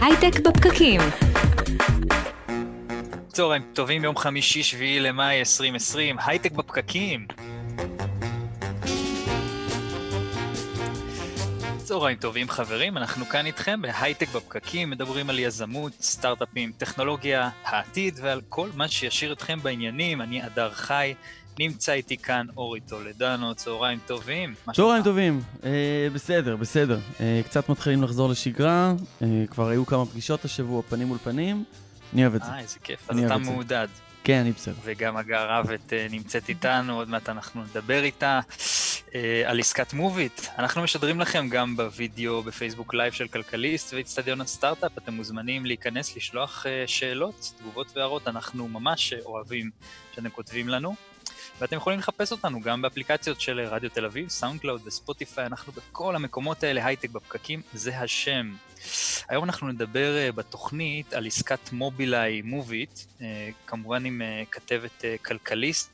הייטק בפקקים. צהריים טובים, יום חמישי, שביעי למאי 2020, הייטק בפקקים. צהריים טובים חברים, אנחנו כאן איתכם בהייטק בפקקים, מדברים על יזמות, סטארט-אפים, טכנולוגיה, העתיד ועל כל מה שישאיר אתכם בעניינים. אני אדר חי, נמצא איתי כאן אורי טולדנו, צהריים טובים. צהריים טובים, אה, בסדר, בסדר. אה, קצת מתחילים לחזור לשגרה, אה, כבר היו כמה פגישות השבוע, פנים מול פנים, אני אוהב את זה. אה, איזה כיף, אז אתה מעודד. כן, אני בסדר. וגם הגר רבת אה, נמצאת איתנו, עוד מעט אנחנו נדבר איתה אה, על עסקת מוביט. אנחנו משדרים לכם גם בווידאו בפייסבוק live של כלכליסט ואיצטדיון הסטארט-אפ. אתם מוזמנים להיכנס, לשלוח אה, שאלות, תגובות והערות, אנחנו ממש אוהבים שאתם כותבים לנו. ואתם יכולים לחפש אותנו גם באפליקציות של רדיו תל אביב, סאונד קלאוד וספוטיפיי, אנחנו בכל המקומות האלה, הייטק בפקקים, זה השם. היום אנחנו נדבר אה, בתוכנית על עסקת מובילאיי מוביט, אה, כמובן עם אה, כתבת כלכליסט,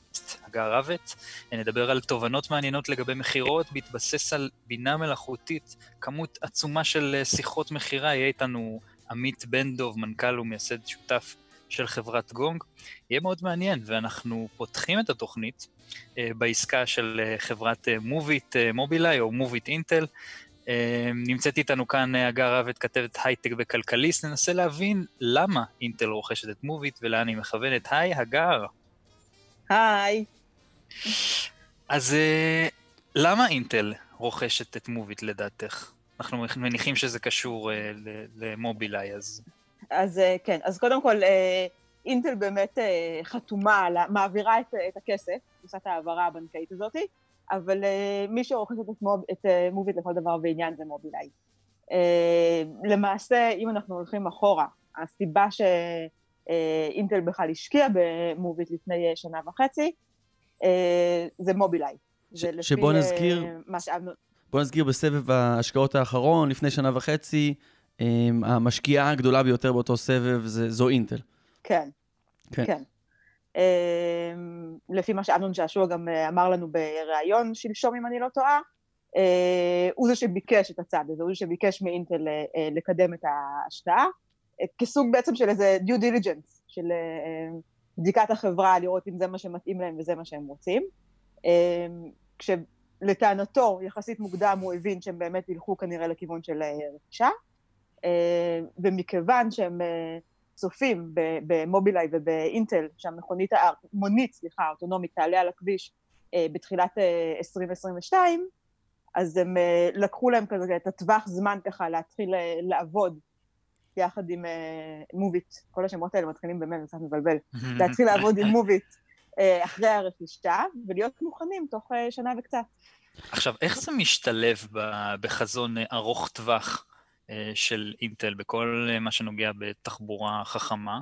הגר רבת. נדבר על תובנות מעניינות לגבי מכירות, בהתבסס על בינה מלאכותית, כמות עצומה של שיחות מכירה, יהיה איתנו עמית בן דוב, מנכ"ל ומייסד שותף של חברת גונג. יהיה מאוד מעניין, ואנחנו פותחים את התוכנית בעסקה של חברת מוביט מובילאיי או מוביט אינטל, נמצאת איתנו כאן אה, הגר רבת, כתבת הייטק וכלכליסט, ננסה להבין למה אינטל רוכשת את מוביט ולאן היא מכוונת. היי, הגר. היי. אז אה, למה אינטל רוכשת את מוביט לדעתך? אנחנו מניחים שזה קשור אה, למובילאיי, אז... אז כן, אז קודם כל, אינטל באמת חתומה, מעבירה את, את הכסף, עושה את ההעברה הבנקאית הזאתי, אבל מי שרוכש את, מוב, את מוביט לכל דבר ועניין זה מובילאיי. למעשה, אם אנחנו הולכים אחורה, הסיבה שאינטל בכלל השקיע במוביט לפני שנה וחצי, זה מובילאיי. ש- שבוא נזכיר, בוא נזכיר בסבב ההשקעות האחרון, לפני שנה וחצי, המשקיעה הגדולה ביותר באותו סבב זה, זו אינטל. כן, כן. כן. אמ, לפי מה שאמנון שעשוע גם אה, אמר לנו בריאיון שלשום, אם אני לא טועה, אה, הוא זה שביקש את הצעד הזה, הוא זה שביקש מאינטל אה, לקדם את ההשקעה, כסוג בעצם של איזה due diligence, של בדיקת החברה, לראות אם זה מה שמתאים להם וזה מה שהם רוצים. כשלטענתו, יחסית מוקדם, הוא הבין שהם באמת ילכו כנראה לכיוון של רכישה, ומכיוון שהם צופים במובילאיי ובאינטל, שהמכונית, המונית, סליחה, האוטונומית תעלה על הכביש אה, בתחילת אה, 2022, אז הם אה, לקחו להם כזה את הטווח זמן ככה להתחיל אה, לעבוד יחד עם אה, מוביט, כל השמות האלה מתחילים באמת, זה קצת מבלבל, להתחיל לעבוד עם מוביט אה, אחרי הרכישה ולהיות מוכנים תוך אה, שנה וקצת. עכשיו, איך זה משתלב בחזון ארוך טווח? אה, של אינטל בכל אה, מה שנוגע בתחבורה חכמה?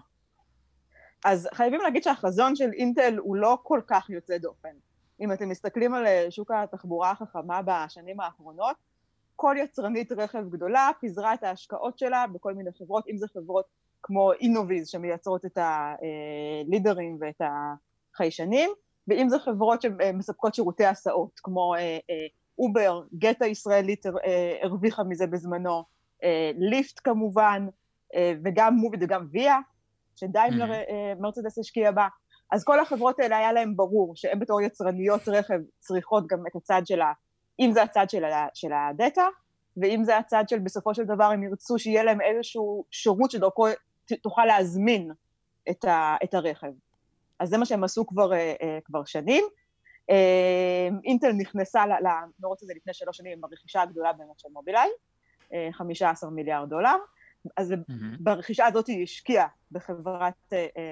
אז חייבים להגיד שהחזון של אינטל הוא לא כל כך יוצא דופן. אם אתם מסתכלים על אה, שוק התחבורה החכמה בשנים האחרונות, כל יצרנית רכב גדולה פיזרה את ההשקעות שלה בכל מיני חברות, אם זה חברות כמו אינוויז שמייצרות את הלידרים ואת החיישנים, ואם זה חברות שמספקות שירותי הסעות, כמו אובר, גט הישראלית הרוויחה מזה בזמנו, ליפט כמובן, אה, וגם מוביט וגם ויה, שדיימלר אה, מרצדס השקיע בה. אז כל החברות האלה היה להם ברור שהן בתור יצרניות רכב צריכות גם את הצד של ה... אם זה הצד של, ה, של הדאטה, ואם זה הצד של בסופו של דבר הם ירצו שיהיה להם איזשהו שירות שדרכו תוכל להזמין את, ה, את הרכב. אז זה מה שהם עשו כבר, כבר שנים. אינטל נכנסה למרוץ הזה לפני שלוש שנים עם הרכישה הגדולה באמת של מובילאיי, 15 מיליארד דולר. אז mm-hmm. ברכישה הזאת היא השקיעה בחברת אה, אה,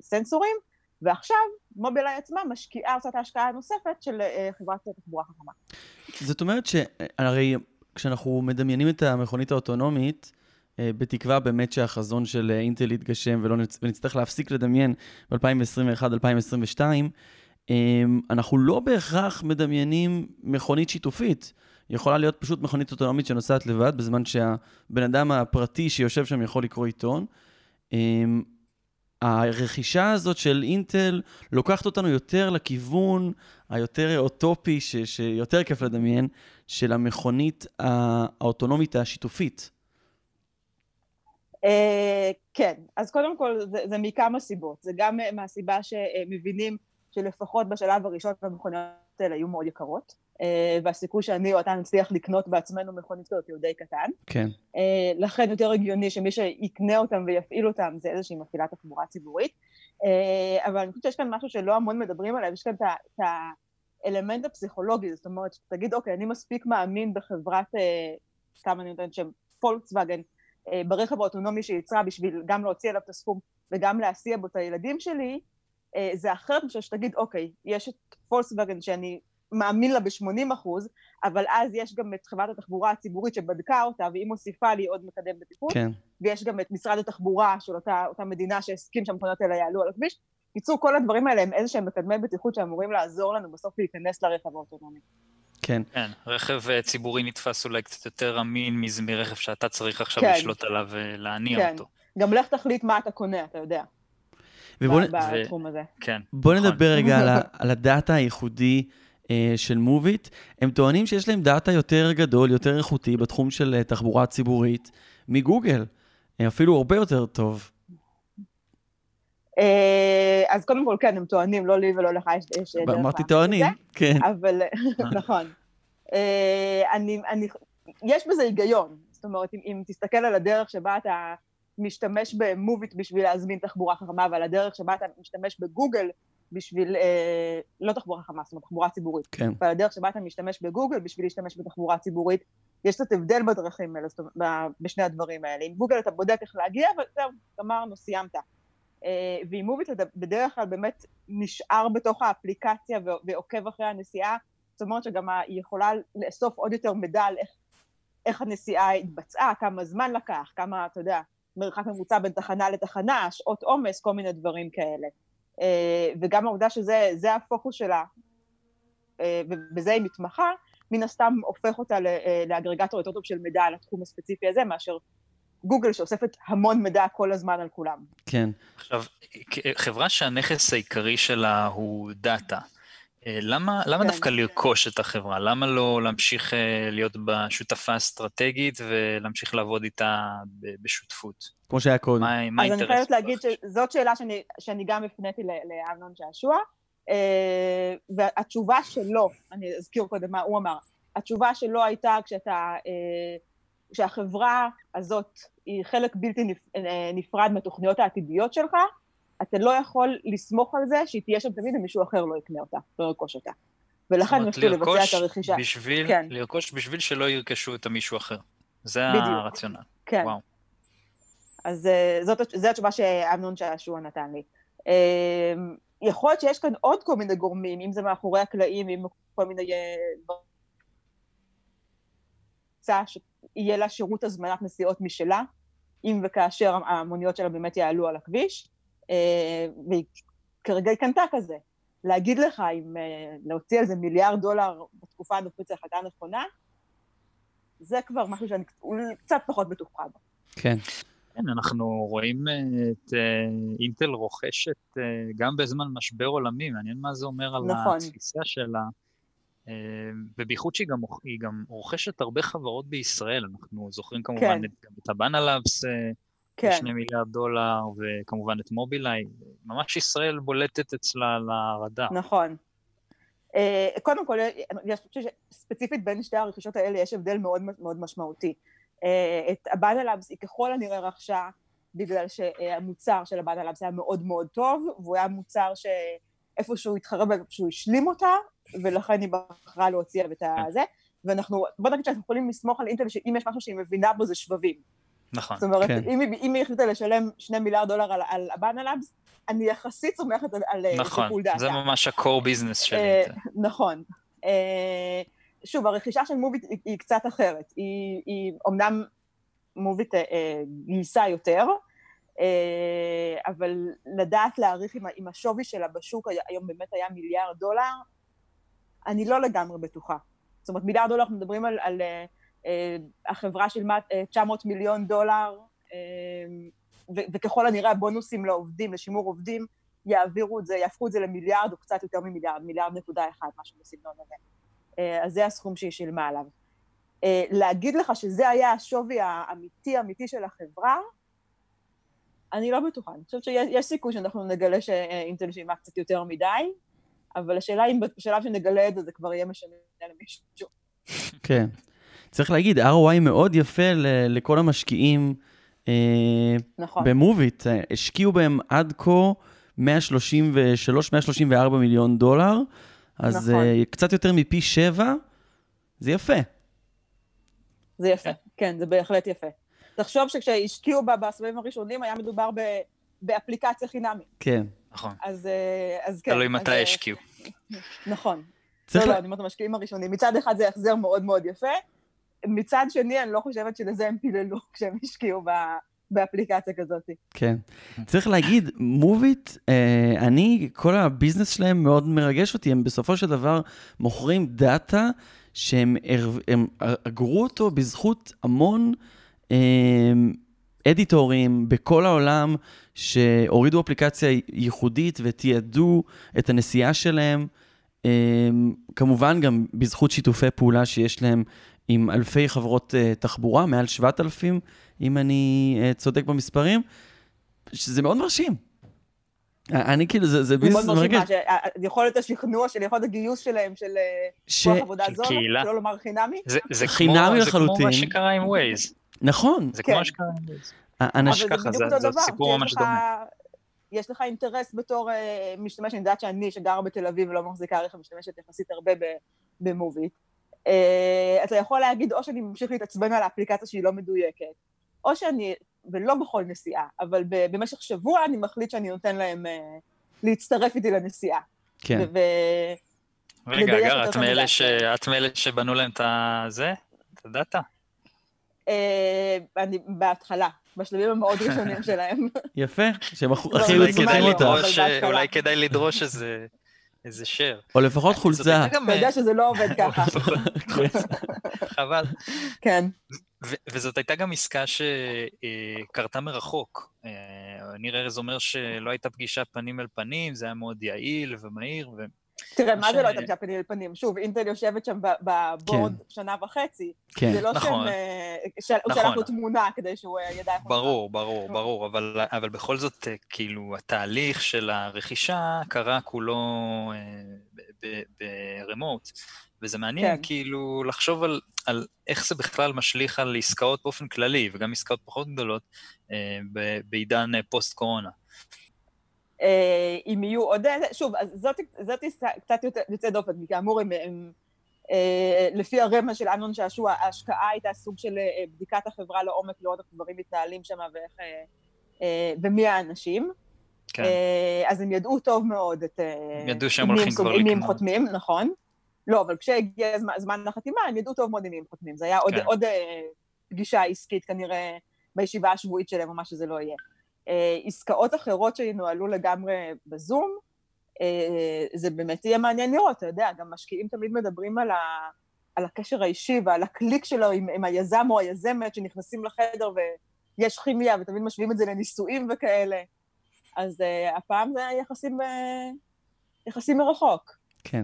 סנסורים, ועכשיו מובילאיי עצמה משקיעה, עושה את ההשקעה הנוספת של אה, חברת תחבורה חכמה. זאת אומרת שהרי כשאנחנו מדמיינים את המכונית האוטונומית, אה, בתקווה באמת שהחזון של אינטל יתגשם ולא נצ... ונצטרך להפסיק לדמיין ב-2021-2022, אה, אנחנו לא בהכרח מדמיינים מכונית שיתופית. יכולה להיות פשוט מכונית אוטונומית שנוסעת לבד, בזמן שהבן אדם הפרטי שיושב שם יכול לקרוא עיתון. אמ, הרכישה הזאת של אינטל לוקחת אותנו יותר לכיוון היותר אוטופי, ש, שיותר כיף לדמיין, של המכונית האוטונומית השיתופית. כן, אז קודם כל זה, זה מכמה סיבות. זה גם מהסיבה שמבינים שלפחות בשלב הראשון המכוניות האלה היו מאוד יקרות. אה, והסיכוי שאני או אתה נצליח לקנות בעצמנו מכונית כזאת הוא די קטן. כן. אה, לכן יותר הגיוני שמי שיקנה אותם ויפעיל אותם זה איזושהי מפעילת תחבורה ציבורית. אה, אבל אני חושבת שיש כאן משהו שלא המון מדברים עליו, יש כאן את האלמנט הפסיכולוגי, זאת אומרת, תגיד, אוקיי, אני מספיק מאמין בחברת, סתם אני נותנת שם, פולקסווגן, ברכב האוטונומי שיצרה בשביל גם להוציא עליו את הסכום וגם להסיע בו את הילדים שלי, זה אחרת מאשר שתגיד, אוקיי, יש את פולקסווגן שאני מאמין לה ב-80 אחוז, אבל אז יש גם את חברת התחבורה הציבורית שבדקה אותה, והיא מוסיפה לי עוד מקדם בטיחות, כן. ויש גם את משרד התחבורה של אותה, אותה מדינה שהסכים שהמכוניות האלה יעלו על הכביש. בקיצור, כל הדברים האלה הם איזה שהם מקדמי בטיחות שאמורים לעזור לנו בסוף להיכנס לרכב האוטונומי. כן. כן, רכב אה, ציבורי נתפס אולי קצת יותר אמין מרכב שאתה צריך עכשיו כן. לשלוט עליו ולהניע כן. אותו. גם לך תחליט מה אתה קונה, אתה יודע. ובוא בתחום הזה. כן. בוא נכון. נדבר רגע על, על הדאטה הייחודי אה, של מוביט, הם טוענים שיש להם דאטה יותר גדול, יותר איכותי בתחום של אה, תחבורה ציבורית מגוגל, אה, אפילו הרבה יותר טוב. אז קודם כל, כן, הם טוענים, לא לי ולא לך יש דרך אמרתי טוענים, כן. אבל, נכון. אני, אני, יש בזה היגיון. זאת אומרת, אם, אם תסתכל על הדרך שבה אתה משתמש במוביט בשביל להזמין תחבורה חכמה, ועל הדרך שבה אתה משתמש בגוגל בשביל, אה, לא תחבורה חכמה, זאת אומרת תחבורה ציבורית. כן. ועל הדרך שבה אתה משתמש בגוגל בשביל להשתמש בתחבורה ציבורית, יש קצת הבדל בדרכים האלה, זאת אומרת, בשני הדברים האלה. עם גוגל אתה בודק איך להגיע, וזהו, גמרנו, סיימת. אה, ועם מוביט אתה בדרך כלל באמת נשאר בתוך האפליקציה ועוקב אחרי הנסיעה, זאת אומרת שגם היא יכולה לאסוף עוד יותר מידע על איך, איך הנסיעה התבצעה, כמה זמן לקח, כמה, אתה יודע, מרחק ממוצע בין תחנה לתחנה, שעות עומס, כל מיני דברים כאלה. אה, וגם העובדה שזה הפוקוס שלה, אה, ובזה היא מתמחה, מן הסתם הופך אותה אה, לאגרגטור יותר טוב של מידע על התחום הספציפי הזה, מאשר גוגל שאוספת המון מידע כל הזמן על כולם. כן. עכשיו, חברה שהנכס העיקרי שלה הוא דאטה, למה, למה כן. דווקא לרכוש את החברה? למה לא להמשיך אה, להיות בשותפה אסטרטגית ולהמשיך לעבוד איתה בשותפות? כמו שהיה קודם. מה, מה האינטרס? אז אני חייבת להגיד שזאת שאלה שאני, שאני גם הפניתי לאמנון שעשוע, אה, והתשובה שלו, אני אזכיר קודם מה הוא אמר, התשובה שלו הייתה כשאתה, כשהחברה הזאת היא חלק בלתי נפרד מהתוכניות העתידיות שלך, אתה לא יכול לסמוך על זה שהיא תהיה שם תמיד ומישהו אחר לא יקנה אותה, לא ירכוש אותה. ולכן הם הפסיקו לבצע את הרכישה. בשביל, כן. לרכוש בשביל שלא ירכשו את המישהו אחר. זה בדיוק. הרציונל. כן. וואו. אז אה, זאת, זו התשובה שאמנון שעשוע נתן לי. אה, יכול להיות שיש כאן עוד כל מיני גורמים, אם זה מאחורי הקלעים, אם כל מיני... שיהיה לה שירות הזמנת נסיעות משלה, אם וכאשר המוניות שלה באמת יעלו על הכביש. אה, והיא כרגע היא קנתה כזה. להגיד לך אם אה, להוציא איזה מיליארד דולר בתקופה הנוכחית זה החלטה נכונה, זה כבר משהו שאני קצת פחות בטוחה בו. כן. כן, אנחנו רואים אה, את אינטל רוכשת גם בזמן משבר עולמי, מעניין מה זה אומר על נכון. התפיסה שלה, ובייחוד שהיא גם, גם רוכשת הרבה חברות בישראל, אנחנו זוכרים כמובן כן. את, את הבאנה לאבס כן. שני מיליארד דולר, וכמובן את מובילאיי. ממש ישראל בולטת אצלה להרדה. נכון. אה, קודם כל, אני חושבת שספציפית בין שתי הרכישות האלה יש הבדל מאוד מאוד משמעותי. אה, את הבאנה לאבס היא ככל הנראה רכשה בגלל שהמוצר של הבאנה לאבס היה מאוד מאוד טוב, והוא היה מוצר שאיפה שהוא התחרב, שהוא השלים אותה, ולכן היא בחרה להוציא עליו את הזה. ואנחנו, בוא נגיד שאנחנו יכולים לסמוך על אינטל שאם יש משהו שהיא מבינה בו זה שבבים. נכון. זאת אומרת, כן. אם, אם היא החליטה לשלם שני מיליארד דולר על, על הבאנה לאבס, אני יחסית סומכת על, על אה, נכון, שיקול דעתה. נכון, זה ממש ה-core business שלי. אה, נכון. אה, שוב, הרכישה של מוביט היא, היא קצת אחרת. היא, היא אומנם מוביט אה, גייסה יותר, אה, אבל לדעת להעריך אם, אם השווי שלה בשוק היום באמת היה מיליארד דולר, אני לא לגמרי בטוחה. זאת אומרת, מיליארד דולר אנחנו מדברים על... על אה, אה, החברה שילמה 900 אה, מיליון דולר, אה, וככל הנראה הבונוסים לעובדים, לשימור עובדים, יעבירו את זה, יהפכו את זה למיליארד או קצת יותר ממיליארד, מיליארד נקודה אחד, משהו בסגנון הזה. אז זה הסכום שהיא שילמה עליו. להגיד לך שזה היה השווי האמיתי אמיתי של החברה, אני לא בטוחה. אני חושבת שיש סיכוי שאנחנו נגלה שאינטל שילמה קצת יותר מדי, אבל השאלה אם בשלב שנגלה את זה, זה כבר יהיה משנה למישהו. כן. צריך להגיד, ROI מאוד יפה לכל המשקיעים אה, נכון. במוביט. השקיעו בהם עד כה 133-134 מיליון דולר, אז נכון. uh, קצת יותר מפי שבע, זה יפה. זה יפה, כן, זה בהחלט יפה. תחשוב שכשהשקיעו בסבבים הראשונים היה מדובר ב, באפליקציה חינמית. כן. נכון. אז, אה, אז כן. תלוי מתי השקיעו. נכון. לא, לא, אני אומרת המשקיעים הראשונים. מצד אחד זה החזר מאוד מאוד יפה, מצד שני אני לא חושבת שלזה הם פיללו כשהם השקיעו ב... באפליקציה כזאת. כן. צריך להגיד, מוביט, אה, אני, כל הביזנס שלהם מאוד מרגש אותי. הם בסופו של דבר מוכרים דאטה שהם הם אגרו אותו בזכות המון אה, אדיטורים בכל העולם, שהורידו אפליקציה ייחודית ותיעדו את הנסיעה שלהם. אה, כמובן, גם בזכות שיתופי פעולה שיש להם עם אלפי חברות אה, תחבורה, מעל 7,000, אם אני אה, צודק במספרים, שזה מאוד מרשים. אני כאילו, זה, זה business מרגש. יכול להיות השכנוע של יכולת הגיוס שלהם, של ש... כוח עבודה זול, שלא לומר חינמי. זה, זה חינמי לחלוטין. זה כמו מה שקרה עם ווייז. נכון. זה כן. כמו מה שקרה עם ווייז. אנשים ככה, זה, זה סיפור ממש דומה. יש לך אינטרס בתור משתמש, אני יודעת שאני, שגרה בתל אביב ולא מחזיקה רכב, משתמשת יחסית הרבה במוביט. Uh, אתה יכול להגיד, או שאני ממשיך להתעצבן על האפליקציה שהיא לא מדויקת, או שאני, ולא בכל נסיעה, אבל במשך שבוע אני מחליט שאני נותן להם uh, להצטרף איתי לנסיעה. כן. ו- רגע, אגר, את מאלה, ש... את מאלה שבנו להם את זה? את הדאטה? Uh, אני בהתחלה, בשלבים המאוד ראשונים שלהם. יפה, שהם הכי היו צריכים אותה. אולי כדאי לדרוש איזה... איזה שר. או לפחות חולצה. אתה יודע שזה לא עובד ככה. חבל. כן. וזאת הייתה גם עסקה שקרתה מרחוק. אה, ניר ארז אומר שלא הייתה פגישה פנים אל פנים, זה היה מאוד יעיל ומהיר. תראה, מה זה לא הייתה פגישה פנים אל פנים? שוב, אינטל יושבת שם בבורד כן. שנה וחצי. כן. זה לא נכון. שהם... הוא שלח לו תמונה כדי שהוא אה, ידע איך... ברור, ברור, ברור, אבל בכל זאת, אה, כאילו, התהליך של הרכישה קרה כולו ברמוט. וזה מעניין כן. כאילו לחשוב על, על איך זה בכלל משליך על עסקאות באופן כללי, וגם עסקאות פחות גדולות, אה, בעידן פוסט-קורונה. אה, אם יהיו עוד, שוב, אז זאת, זאת קצת יוצא דופן, כי כאמור הם, הם אה, לפי הרמז של אמנון שעשוע, ההשקעה הייתה סוג של אה, בדיקת החברה לעומק, לראות איך דברים מתנהלים שם ואיך, ומי האנשים. כן. אז הם ידעו טוב מאוד את... הם ידעו שהם הולכים כבר לקנות. עם מי הם חותמים, נכון. לא, אבל כשהגיע זמן, זמן החתימה, הם ידעו טוב מאוד עם מי הם חותמים. זה היה כן. עוד, עוד פגישה עסקית כנראה בישיבה השבועית שלהם, או מה שזה לא יהיה. אה, עסקאות אחרות שינוהלו לגמרי בזום, אה, זה באמת יהיה מעניין לראות, אתה יודע, גם משקיעים תמיד מדברים על, ה, על הקשר האישי ועל הקליק שלו עם, עם היזם או היזמת שנכנסים לחדר ויש כימיה, ותמיד משווים את זה לנישואים וכאלה. אז uh, הפעם זה יחסים, uh, יחסים מרחוק. כן.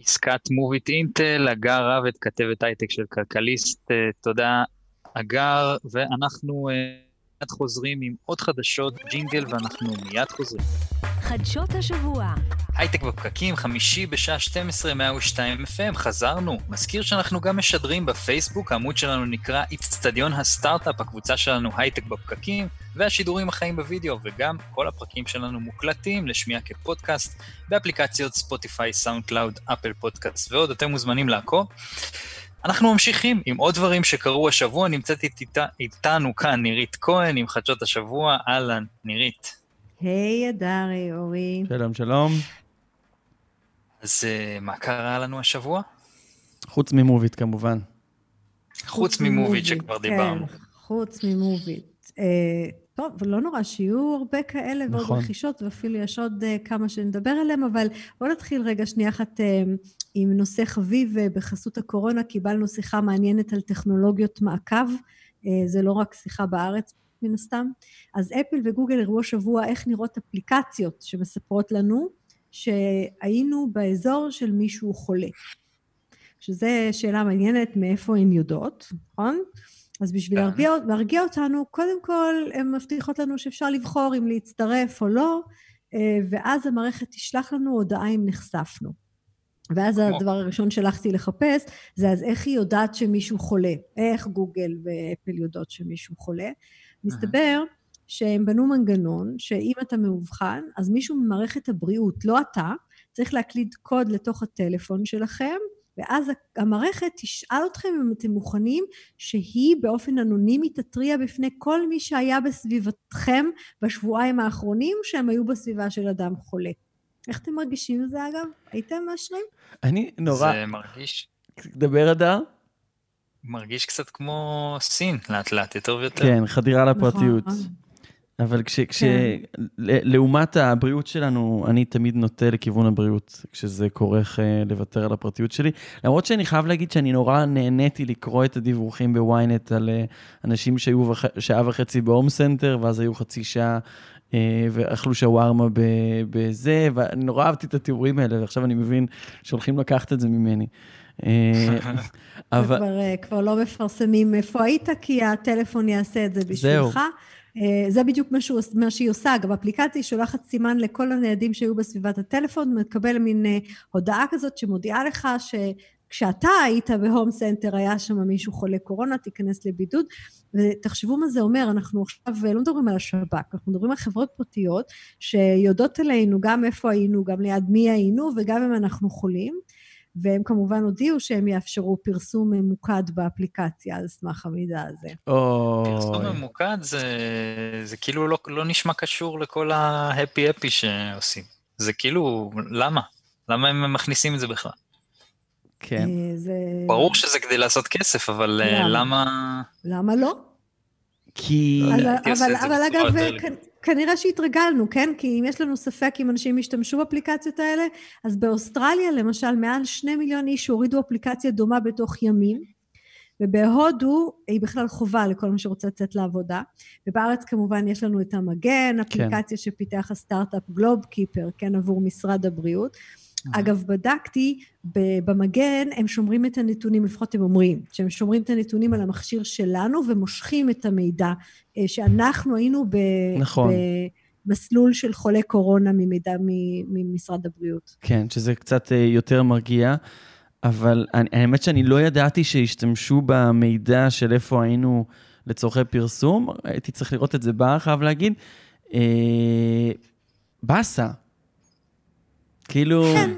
עסקת מוביט אינטל, הגר רבת, כתבת הייטק של כלכליסט, תודה הגר, ואנחנו... מיד חוזרים עם עוד חדשות, ג'ינגל, ואנחנו מיד חוזרים. חדשות השבוע. הייטק בפקקים, חמישי בשעה 12, 102 FM, חזרנו. מזכיר שאנחנו גם משדרים בפייסבוק, העמוד שלנו נקרא איצטדיון הסטארט-אפ, הקבוצה שלנו הייטק בפקקים, והשידורים החיים בווידאו, וגם כל הפרקים שלנו מוקלטים לשמיעה כפודקאסט באפליקציות ספוטיפיי, סאונד קלאוד, אפל פודקאסט ועוד, אתם מוזמנים לעקוב. אנחנו ממשיכים עם עוד דברים שקרו השבוע, נמצאת אית, איתנו כאן נירית כהן עם חדשות השבוע, אהלן, נירית. היי, hey, אדרי, אורי. שלום, שלום. אז uh, מה קרה לנו השבוע? חוץ ממוביט, כמובן. חוץ ממוביט שכבר כן, דיברנו. חוץ ממוביט. Uh, טוב, ולא נורא, שיהיו הרבה כאלה נכון. ועוד רכישות, ואפילו יש עוד uh, כמה שנדבר עליהם, אבל בואו נתחיל רגע שנייה אחת uh, עם נושא חביב uh, בחסות הקורונה. קיבלנו שיחה מעניינת על טכנולוגיות מעקב, uh, זה לא רק שיחה בארץ מן הסתם. אז אפל וגוגל הראו השבוע איך נראות אפליקציות שמספרות לנו שהיינו באזור של מישהו חולה. שזו שאלה מעניינת מאיפה הן יודעות, נכון? אז בשביל להרגיע, להרגיע אותנו, קודם כל הן מבטיחות לנו שאפשר לבחור אם להצטרף או לא, ואז המערכת תשלח לנו הודעה אם נחשפנו. ואז הדבר הראשון שהלכתי לחפש, זה אז איך היא יודעת שמישהו חולה, איך גוגל ואפל יודעות שמישהו חולה. מסתבר שהם בנו מנגנון שאם אתה מאובחן, אז מישהו ממערכת הבריאות, לא אתה, צריך להקליד קוד לתוך הטלפון שלכם, ואז המערכת תשאל אתכם אם אתם מוכנים שהיא באופן אנונימי תתריע בפני כל מי שהיה בסביבתכם בשבועיים האחרונים שהם היו בסביבה של אדם חולה. איך אתם מרגישים את זה אגב? הייתם מאשרים? אני נורא... זה מרגיש... דבר אדר. מרגיש קצת כמו סין, לאט לאט, יותר ויותר. כן, חדירה לפרטיות. נכון. אבל כש... כש... כן. לעומת הבריאות שלנו, אני תמיד נוטה לכיוון הבריאות, כשזה כורך uh, לוותר על הפרטיות שלי. למרות שאני חייב להגיד שאני נורא נהניתי לקרוא את הדיווחים בוויינט על uh, אנשים שהיו וח... שעה וחצי בהום סנטר, ואז היו חצי שעה ואכלו שווארמה בזה, ואני נורא אהבתי את התיאורים האלה, ועכשיו אני מבין שהולכים לקחת את זה ממני. אבל... כבר, כבר לא מפרסמים איפה היית, כי הטלפון יעשה את זה בשבילך. אה, זה בדיוק מה, שהוא, מה שהיא עושה. אגב, אפליקציה שולחת סימן לכל הניידים שהיו בסביבת הטלפון, מקבל מין אה, הודעה כזאת שמודיעה לך שכשאתה היית בהום סנטר, היה שם מישהו חולה קורונה, תיכנס לבידוד. ותחשבו מה זה אומר, אנחנו עכשיו אה, לא מדברים על השב"כ, אנחנו מדברים על חברות פרטיות שיודעות עלינו גם איפה היינו, גם ליד מי היינו וגם אם אנחנו חולים. והם כמובן הודיעו שהם יאפשרו פרסום ממוקד באפליקציה על סמך המידע הזה. פרסום ממוקד זה, זה כאילו לא, לא נשמע קשור לכל ה happy-happy שעושים. זה כאילו, למה? למה הם מכניסים את זה בכלל? כן. אה, זה... ברור שזה כדי לעשות כסף, אבל אה, למה? למה, למה לא? כי... אבל, אבל, אבל אגב, כנראה שהתרגלנו, כן? כי אם יש לנו ספק אם אנשים ישתמשו באפליקציות האלה, אז באוסטרליה למשל מעל שני מיליון איש הורידו אפליקציה דומה בתוך ימים, ובהודו היא בכלל חובה לכל מי שרוצה לצאת לעבודה, ובארץ כמובן יש לנו את המגן, כן. אפליקציה כן. שפיתח הסטארט-אפ גלוב קיפר, כן, עבור משרד הבריאות. אגב, בדקתי, במגן הם שומרים את הנתונים, לפחות הם אומרים, שהם שומרים את הנתונים על המכשיר שלנו ומושכים את המידע אה, שאנחנו היינו ב... נכון. במסלול של חולי קורונה ממידע ממשרד הבריאות. כן, שזה קצת אה, יותר מרגיע, אבל האמת שאני לא ידעתי שהשתמשו במידע של איפה היינו לצורכי פרסום, הייתי צריך לראות את זה בה, חייב להגיד. אה, באסה, כאילו... כן,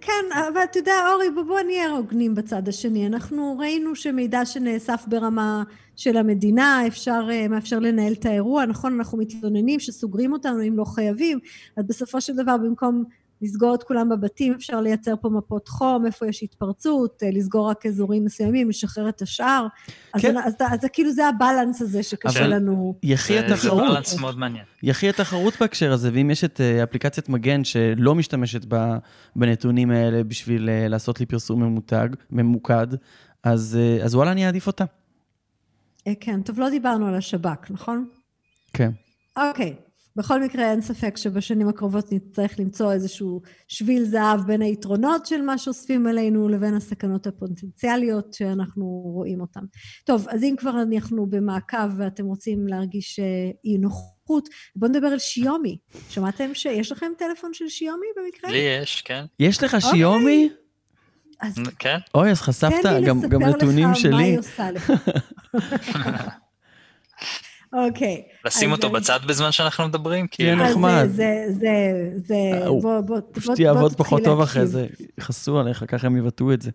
כן, אבל אתה יודע, אורי, בוא נהיה הוגנים בצד השני. אנחנו ראינו שמידע שנאסף ברמה של המדינה, אפשר, אה, מאפשר לנהל את האירוע. נכון, אנחנו מתלוננים שסוגרים אותנו אם לא חייבים, אז בסופו של דבר, במקום לסגור את כולם בבתים, אפשר לייצר פה מפות חום, איפה יש התפרצות, אה, לסגור רק אזורים מסוימים, לשחרר את השאר. כן. אז, אז, אז, אז כאילו זה הבלנס הזה שקשה לנו. יחי התחרות. זה בלנס מאוד מעניין. יחי התחרות בהקשר הזה, ואם יש את אה, אפליקציית מגן שלא משתמשת בנתונים האלה בשביל אה, לעשות לי פרסום ממותג, ממוקד, אז, אז וואלה, אני אעדיף אותה. כן, טוב, לא דיברנו על השב"כ, נכון? כן. אוקיי. בכל מקרה, אין ספק שבשנים הקרובות נצטרך למצוא איזשהו שביל זהב בין היתרונות של מה שאוספים עלינו לבין הסכנות הפוטנציאליות שאנחנו רואים אותן. טוב, אז אם כבר אנחנו במעקב ואתם רוצים להרגיש אה, אי נוחות, בואו נדבר על שיומי. שמעתם שיש לכם טלפון של שיומי במקרה? לי יש, כן. יש לך שיומי? אז... כן. אוי, אז חשפת גם, גם נתונים שלי. תן לי לספר לך מה היא עושה לך. אוקיי. לשים אותו בצד בזמן שאנחנו מדברים? כן, נחמד. זה, זה, זה, אה, בוא, בוא, פשוט יעבוד פחות טוב אחרי זה, יכעסו עליך, ככה הם יבטאו את זה.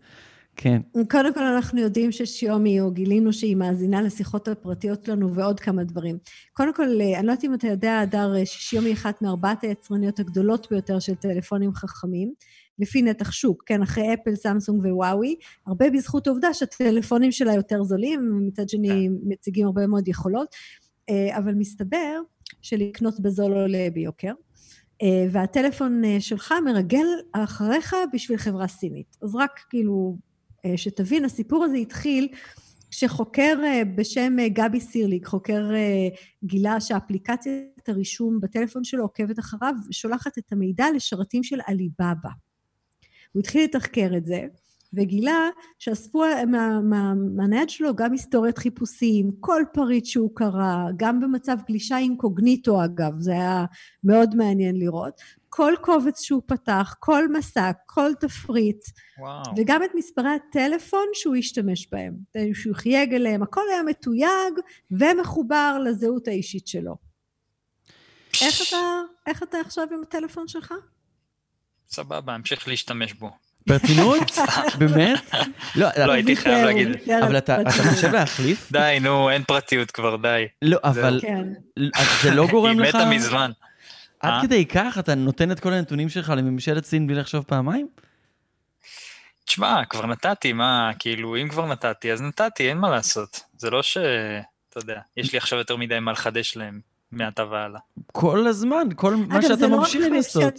כן. קודם כל אנחנו יודעים ששיומי, או גילינו שהיא מאזינה לשיחות הפרטיות שלנו ועוד כמה דברים. קודם כל, אה, אני לא יודעת אם אתה יודע, הדר, אה, ששיומי היא אחת מארבעת היצרניות הגדולות ביותר של טלפונים חכמים. לפי נתח שוק, כן, אחרי אפל, סמסונג ווואוי, הרבה בזכות העובדה שהטלפונים שלה יותר זולים, מצד שני כן. מציגים הרבה מאוד יכולות. אה, אבל מסתבר שלקנות בזול עולה ביוקר, אה, והטלפון אה, שלך מרגל אחריך בשביל חברה סינית. אז רק כאילו, שתבין, הסיפור הזה התחיל כשחוקר בשם גבי סירליק, חוקר גילה שאפליקציית הרישום בטלפון שלו עוקבת אחריו ושולחת את המידע לשרתים של עליבאבא. הוא התחיל לתחקר את זה, וגילה שאספו מה, מה, מהנייד שלו גם היסטוריית חיפושים, כל פריט שהוא קרא, גם במצב גלישה אינקוגניטו אגב, זה היה מאוד מעניין לראות, כל קובץ שהוא פתח, כל מסע, כל תפריט, וואו. וגם את מספרי הטלפון שהוא השתמש בהם, שהוא חייג אליהם, הכל היה מתויג ומחובר לזהות האישית שלו. איך אתה, איך אתה עכשיו עם הטלפון שלך? סבבה, אמשיך להשתמש בו. ברצינות? באמת? לא, לא הייתי חייב להגיד. אבל אתה חושב להחליף? די, נו, אין פרטיות כבר, די. לא, אבל כן. זה לא גורם לך... היא מתה מזמן. עד אה? כדי כך אתה נותן את כל הנתונים שלך לממשלת סין בלי לחשוב פעמיים? תשמע, כבר נתתי, מה, כאילו, אם כבר נתתי, אז נתתי, אין מה לעשות. זה לא ש... אתה יודע, יש לי עכשיו יותר מדי מה לחדש להם מעתה והלאה. כל הזמן, כל מה שאתה לא ממשיך לעשות.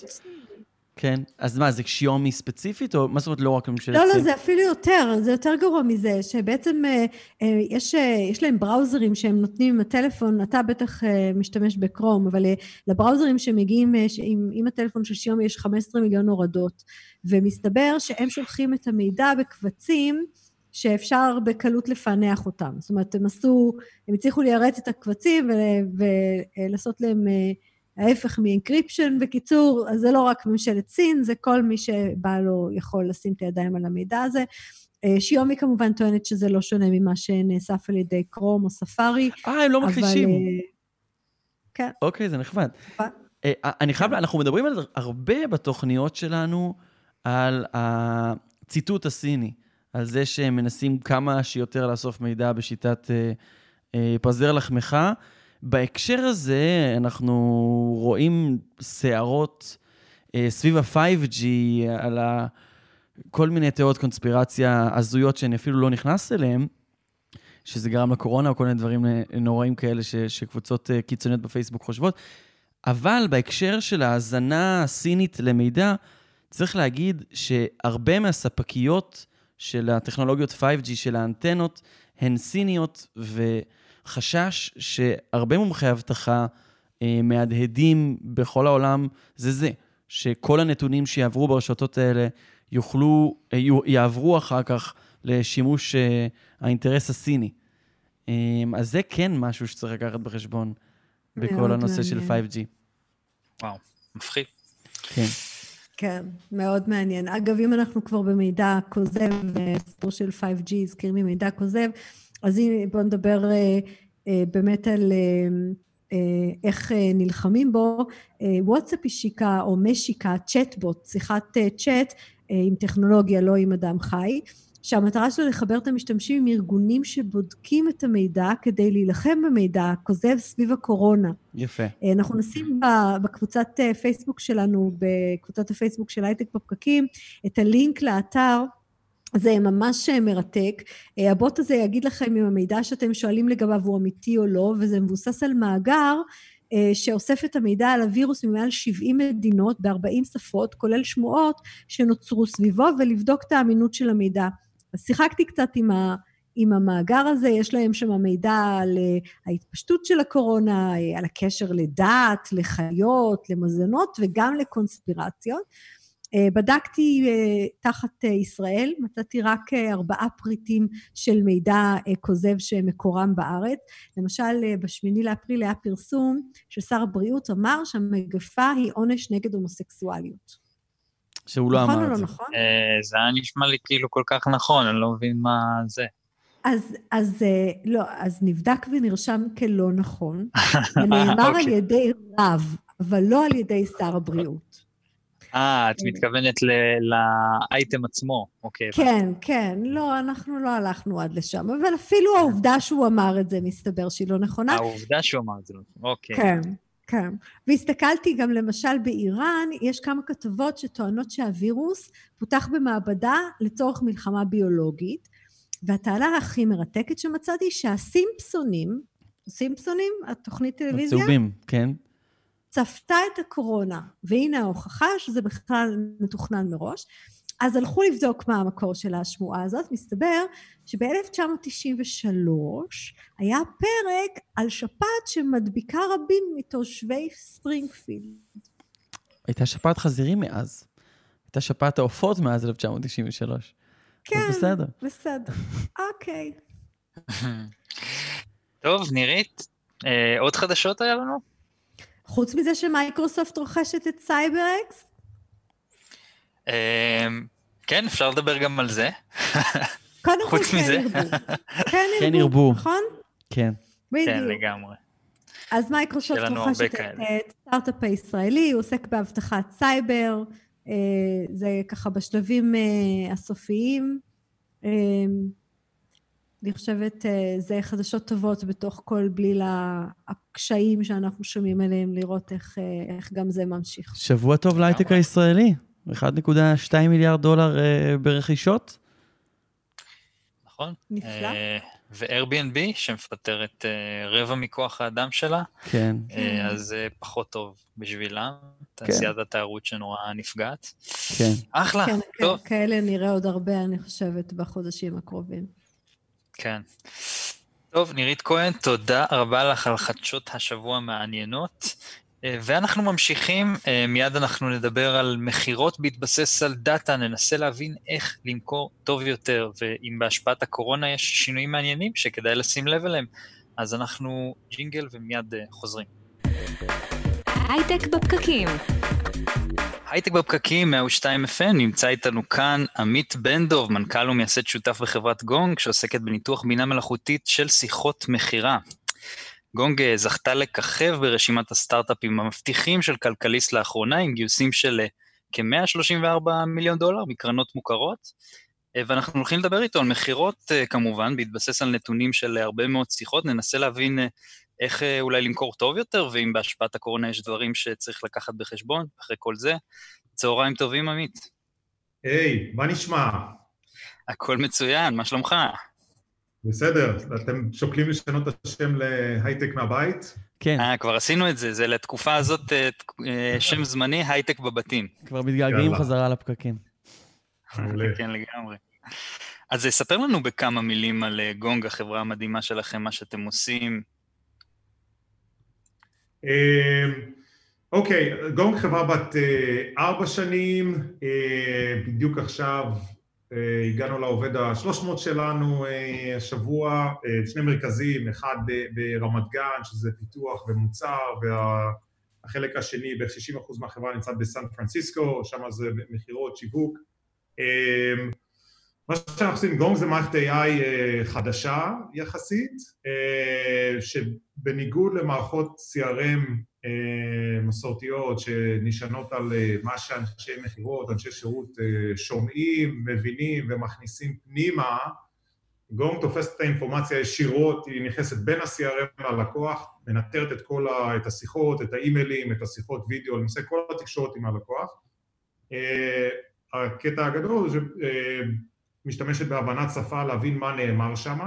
כן, אז מה, זה שיומי ספציפית, או מה זאת אומרת לא רק ממשלת סין? לא, לא, זה אפילו יותר, זה יותר גרוע מזה, שבעצם אה, אה, יש, אה, יש להם בראוזרים שהם נותנים עם הטלפון, אתה בטח אה, משתמש בכרום, אבל אה, לבראוזרים שמגיעים אה, עם, עם הטלפון של שיאומי יש 15 מיליון הורדות, ומסתבר שהם שולחים את המידע בקבצים, שאפשר בקלות לפענח אותם. זאת אומרת, הם עשו, הם הצליחו ליירט את הקבצים ולעשות להם אה, ההפך מ encryption. בקיצור, זה לא רק ממשלת סין, זה כל מי שבא לו יכול לשים את הידיים על המידע הזה. אה, שיומי כמובן טוענת שזה לא שונה ממה שנאסף על ידי קרום או ספארי. אה, הם לא מכחישים. אה, כן. אוקיי, זה נחמד. אני חייב, אנחנו מדברים על הרבה בתוכניות שלנו על הציטוט הסיני, על זה שהם מנסים כמה שיותר לאסוף מידע בשיטת פזר לחמך. בהקשר הזה, אנחנו רואים סערות אה, סביב ה-5G, על ה... כל מיני תיאוריות קונספירציה הזויות שאני אפילו לא נכנס אליהן, שזה גרם לקורונה או כל מיני דברים נוראים כאלה ש, שקבוצות אה, קיצוניות בפייסבוק חושבות. אבל בהקשר של ההאזנה הסינית למידע, צריך להגיד שהרבה מהספקיות של הטכנולוגיות 5G של האנטנות הן סיניות, ו... חשש שהרבה מומחי אבטחה אה, מהדהדים בכל העולם זה זה, שכל הנתונים שיעברו ברשתות האלה יוכלו, אה, יעברו אחר כך לשימוש אה, האינטרס הסיני. אה, אז זה כן משהו שצריך לקחת בחשבון בכל הנושא מעניין. של 5G. וואו, מפחיד. כן. כן, מאוד מעניין. אגב, אם אנחנו כבר במידע כוזב, סיפור של 5G הזכיר לי מידע כוזב, אז בואו נדבר אה, אה, באמת על אה, איך נלחמים בו. וואטסאפ השיקה או משיקה צ'טבוט, שיחת צ'אט עם טכנולוגיה, לא עם אדם חי, שהמטרה שלו לחבר את המשתמשים עם ארגונים שבודקים את המידע כדי להילחם במידע הכוזב סביב הקורונה. יפה. אנחנו נשים בקבוצת פייסבוק שלנו, בקבוצת הפייסבוק של הייטק בפקקים, את הלינק לאתר זה ממש מרתק. אה, הבוט הזה יגיד לכם אם המידע שאתם שואלים לגביו הוא אמיתי או לא, וזה מבוסס על מאגר אה, שאוסף את המידע על הווירוס ממעל 70 מדינות ב-40 שפות, כולל שמועות שנוצרו סביבו, ולבדוק את האמינות של המידע. אז שיחקתי קצת עם, ה, עם המאגר הזה, יש להם שם מידע על אה, ההתפשטות של הקורונה, על הקשר לדת, לחיות, למזונות וגם לקונספירציות. אה, בדקתי אה, תחת אה, ישראל, מצאתי רק ארבעה פריטים של מידע כוזב שמקורם בארץ. למשל, בשמיני לאפריל היה פרסום ששר הבריאות אמר שהמגפה היא עונש נגד הומוסקסואליות. שהוא לא נכון אמר את לא זה. נכון או לא נכון? זה היה נשמע לי כאילו כל כך נכון, אני לא מבין מה זה. אז, אז לא, אז נבדק ונרשם כלא נכון, ונאמר על אוקיי. ידי רב, אבל לא על ידי שר הבריאות. אה, את מתכוונת לאייטם עצמו, אוקיי. כן, כן, לא, אנחנו לא הלכנו עד לשם, אבל אפילו העובדה שהוא אמר את זה, מסתבר שהיא לא נכונה. העובדה שהוא אמר את זה, לא אוקיי. כן, כן. והסתכלתי גם למשל באיראן, יש כמה כתבות שטוענות שהווירוס פותח במעבדה לצורך מלחמה ביולוגית, והטענה הכי מרתקת שמצאתי שהסימפסונים, סימפסונים, התוכנית טלוויזיה? הצהובים, כן. צפתה את הקורונה, והנה ההוכחה שזה בכלל מתוכנן מראש. אז הלכו לבדוק מה המקור של השמועה הזאת, מסתבר שב-1993 היה פרק על שפעת שמדביקה רבים מתושבי ספרינגפילד. הייתה שפעת חזירים מאז. הייתה שפעת העופות מאז 1993. כן, בסדר. בסדר. אוקיי. טוב, נירית, אה, עוד חדשות היה לנו? חוץ מזה שמייקרוסופט רוכשת את CyberX? אה, כן, אפשר לדבר גם על זה. קודם כל חוץ כן מזה. ירבו. כן כן ירבו. נכון? כן. כן, בדיוק. לגמרי. אז מייקרוסופט רוכשת את סטארט-אפ הישראלי, הוא עוסק באבטחת סייבר, אה, זה ככה בשלבים אה, הסופיים. אני חושבת אה, זה חדשות טובות בתוך כל בליל הקשיים שאנחנו שומעים עליהם, לראות איך, אה, איך גם זה ממשיך. שבוע טוב להייטק. הישראלי. 1.2 מיליארד דולר אה, ברכישות. נכון? נפלא. ו-Airbnb, שמפטרת רבע מכוח האדם שלה, כן. אז זה פחות טוב בשבילם. תעשיית התיירות שנורא נפגעת. כן. אחלה, כן, טוב, כן, כאלה נראה עוד הרבה, אני חושבת, בחודשים הקרובים. כן. טוב, נירית כהן, תודה רבה לך על חדשות השבוע המעניינות. אה, ואנחנו ממשיכים, אה, מיד אנחנו נדבר על מכירות בהתבסס על דאטה, ננסה להבין איך למכור טוב יותר, ואם בהשפעת הקורונה יש שינויים מעניינים שכדאי לשים לב אליהם. אז אנחנו ג'ינגל ומיד אה, חוזרים. הייטק בפקקים. הייטק בפקקים, 102 FM, נמצא איתנו כאן עמית בן דב, מנכ"ל ומייסד שותף בחברת גונג, שעוסקת בניתוח בינה מלאכותית של שיחות מכירה. גונג אה, זכתה לככב ברשימת הסטארט-אפים המבטיחים של כלכליסט לאחרונה, עם גיוסים של אה, כ-134 מיליון דולר מקרנות מוכרות, אה, ואנחנו הולכים לדבר איתו על מכירות כמובן, בהתבסס על נתונים של הרבה מאוד שיחות, ננסה להבין איך אה, אולי למכור טוב יותר, ואם בהשפעת הקורונה יש דברים שצריך לקחת בחשבון, אחרי כל זה. צהריים טובים, עמית. היי, מה נשמע? הכל מצוין, מה שלומך? בסדר, אתם שוקלים לשנות את השם להייטק מהבית? כן, אה, כבר עשינו את זה, זה לתקופה הזאת אה, אה, שם זמני, הייטק בבתים. כבר מתגעגעים. חזרה לפקקים. מעולה. כן, לגמרי. אז ספר לנו בכמה מילים על גונג, החברה המדהימה שלכם, מה שאתם עושים. אה, אוקיי, גונג חברה בת אה, ארבע שנים, אה, בדיוק עכשיו אה, הגענו לעובד ה-300 שלנו אה, השבוע, שני מרכזים, אחד ברמת גן, שזה פיתוח ומוצר, והחלק השני, בערך 60% מהחברה נמצא בסן פרנסיסקו, שם זה מכירות, שיווק. מה שאנחנו עושים, גונג זה מערכת AI אה, חדשה יחסית, אה, שבניגוד למערכות CRM אה, מסורתיות שנשענות על מה שאנשי מכירות, אנשי שירות שומעים, מבינים ומכניסים פנימה, גונג תופסת את האינפורמציה ישירות, היא נכנסת בין ה-CRM ללקוח, מנטרת את כל ה, את השיחות, את האימיילים, את השיחות וידאו, למעשה כל התקשורת עם הלקוח. הקטע הגדול זה שמשתמשת בהבנת שפה להבין מה נאמר שם,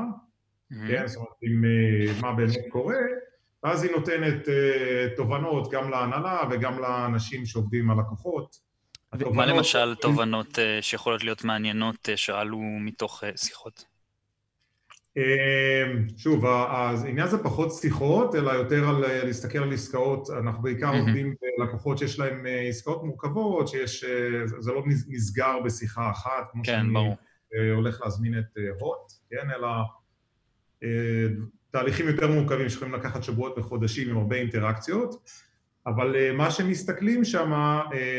כן, זאת אומרת, עם אה, מה באמת קורה, ואז היא נותנת אה, תובנות גם להנהלה וגם לאנשים שעובדים עם הלקוחות. מה למשל תובנות אה, שיכולות להיות מעניינות שעלו מתוך שיחות? שוב, העניין זה פחות שיחות, אלא יותר על להסתכל על עסקאות, אנחנו בעיקר מהמם. עובדים בלקוחות שיש להם עסקאות מורכבות, שיש, זה לא נס- נסגר בשיחה אחת, כמו כן, שאני ברור. אה, הולך להזמין את אה, הוט, כן, אלא אה, תהליכים יותר מורכבים שיכולים לקחת שבועות וחודשים עם הרבה אינטראקציות, אבל מה שמסתכלים שם,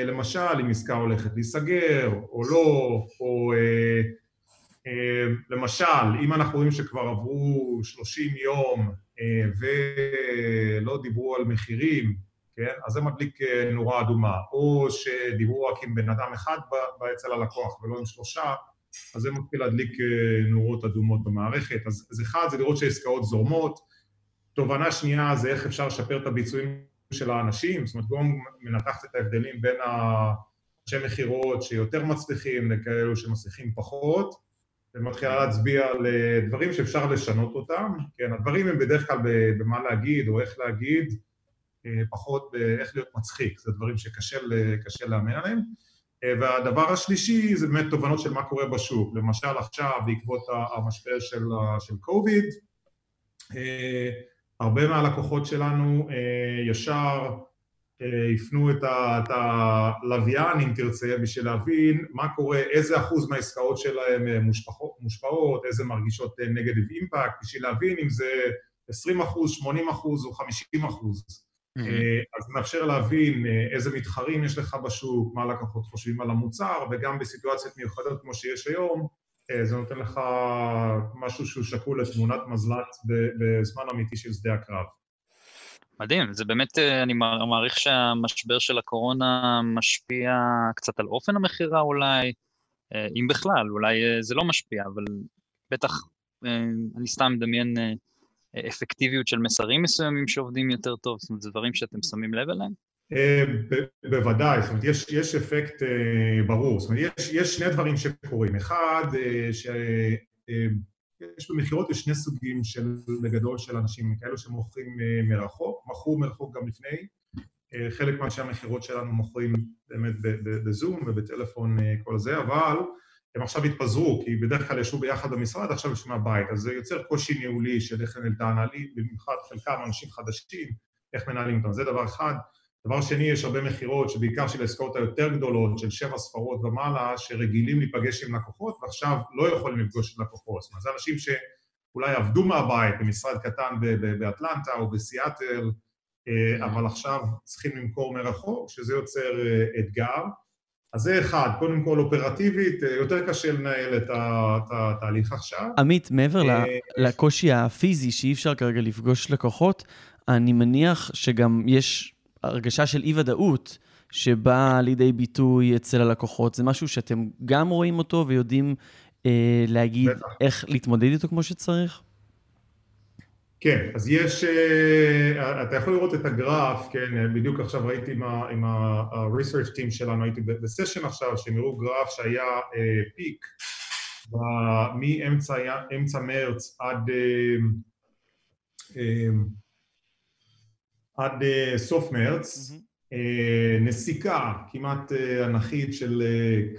למשל, אם עסקה הולכת להיסגר או לא, או למשל, אם אנחנו רואים שכבר עברו 30 יום ולא דיברו על מחירים, כן, אז זה מדליק נורה אדומה, או שדיברו רק עם בן אדם אחד אצל הלקוח ולא עם שלושה, אז זה מתחיל להדליק אה, נורות אדומות במערכת. אז, אז אחד זה לראות שהעסקאות זורמות, תובנה שנייה זה איך אפשר לשפר את הביצועים של האנשים, זאת אומרת גונג מנתחת את ההבדלים בין האנשי מכירות שיותר מצליחים לכאלו שמצליחים פחות, ומתחילה להצביע על אה, דברים שאפשר לשנות אותם, כן, הדברים הם בדרך כלל במה להגיד או איך להגיד, אה, פחות באיך להיות מצחיק, זה דברים שקשה לאמן עליהם. אה, והדבר השלישי זה באמת תובנות של מה קורה בשוק, למשל עכשיו בעקבות המשבר של, של קוביד, אה, הרבה מהלקוחות שלנו אה, ישר הפנו את הלוויין, אם תרצה, בשביל להבין מה קורה, איזה אחוז מהעסקאות שלהם מושפעות, איזה מרגישות נגטיב אימפקט, בשביל להבין אם זה 20 אחוז, 80 אחוז או 50 אחוז. Mm-hmm. אז מאפשר להבין איזה מתחרים יש לך בשוק, מה לקוחות חושבים על המוצר, וגם בסיטואציות מיוחדות כמו שיש היום, זה נותן לך משהו שהוא שקול לתמונת מזל"ט בזמן אמיתי של שדה הקרב. מדהים, זה באמת, אני מעריך שהמשבר של הקורונה משפיע קצת על אופן המכירה אולי, אם בכלל, אולי זה לא משפיע, אבל בטח, אני סתם מדמיין אפקטיביות של מסרים מסוימים שעובדים יותר טוב, זאת אומרת, זה דברים שאתם שמים לב אליהם? בוודאי, זאת אומרת, יש, יש אפקט ברור, זאת אומרת, יש, יש שני דברים שקורים. אחד, ש... יש במכירות יש שני סוגים של, בגדול של אנשים, כאלו שמוכרים מרחוק, מכרו מרחוק גם לפני, חלק מאנשי המכירות שלנו מוכרים באמת בזום ובטלפון כל זה, אבל הם עכשיו התפזרו, כי בדרך כלל ישבו ביחד במשרד, עכשיו ישבו מהבית, אז זה יוצר קושי ניהולי של איך לנהל את ההנהלים, במיוחד חלקם אנשים חדשים, איך מנהלים אותם, זה דבר אחד. דבר שני, יש הרבה מכירות, שבעיקר של העסקאות היותר גדולות, של שבע ספרות ומעלה, שרגילים להיפגש עם לקוחות, ועכשיו לא יכולים לפגוש עם לקוחות. זאת אומרת, זה אנשים שאולי עבדו מהבית במשרד קטן באטלנטה או בסיאטל, אבל עכשיו צריכים למכור מרחוק, שזה יוצר אתגר. אז זה אחד, קודם כל אופרטיבית, יותר קשה לנהל את התהליך עכשיו. עמית, מעבר לקושי הפיזי שאי אפשר כרגע לפגוש לקוחות, אני מניח שגם יש הרגשה של אי-ודאות שבאה לידי ביטוי אצל הלקוחות. זה משהו שאתם גם רואים אותו ויודעים אה, להגיד בטח. איך להתמודד איתו כמו שצריך? כן, אז יש, uh, אתה יכול לראות את הגרף, כן, בדיוק עכשיו ראיתי עם ה-research team שלנו, הייתי בסשן עכשיו, שהם הראו גרף שהיה פיק מאמצע מרץ עד, עד סוף מרץ, נסיקה כמעט אנכית של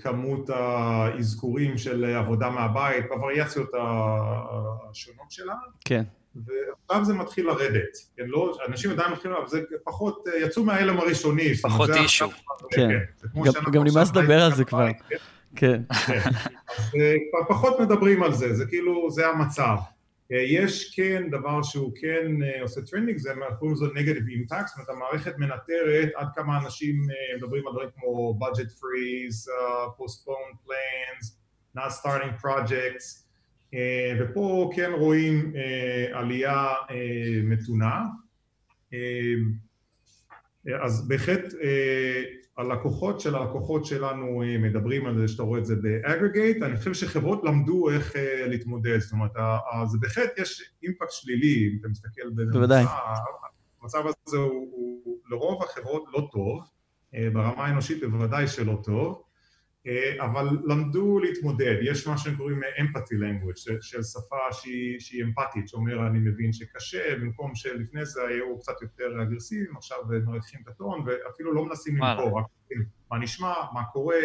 כמות האזכורים של עבודה מהבית, בווריאציות השונות שלה. כן. ועכשיו זה מתחיל לרדת, כן, לא, אנשים עדיין מתחילים, אבל זה פחות, יצאו מההלם הראשוני. פחות issue. כן, גם נמאס לדבר על זה כבר. כן. כן. פחות מדברים על זה, זה כאילו, זה המצב. יש כן דבר שהוא כן עושה trending, זה קוראים לזה negative impact, זאת אומרת המערכת מנטרת עד כמה אנשים מדברים על דברים כמו budget freeze, uh, postpone plans, not starting projects, ופה כן רואים עלייה מתונה. אז בהחלט הלקוחות של הלקוחות שלנו מדברים על זה, שאתה רואה את זה באגרגייט, אני חושב שחברות למדו איך להתמודד, זאת אומרת, זה בהחלט יש אימפקט שלילי, אם אתה מסתכל בוודאי. המצב הזה הוא, הוא לרוב החברות לא טוב, ברמה האנושית בוודאי שלא טוב, אבל למדו להתמודד, יש מה שהם קוראים empathy language, של, של שפה שהיא, שהיא אמפתית, שאומר אני מבין שקשה, במקום שלפני זה היו קצת יותר אגרסיביים, עכשיו מרחיכים את הטון ואפילו לא מנסים למכור, רק מה נשמע, מה קורה,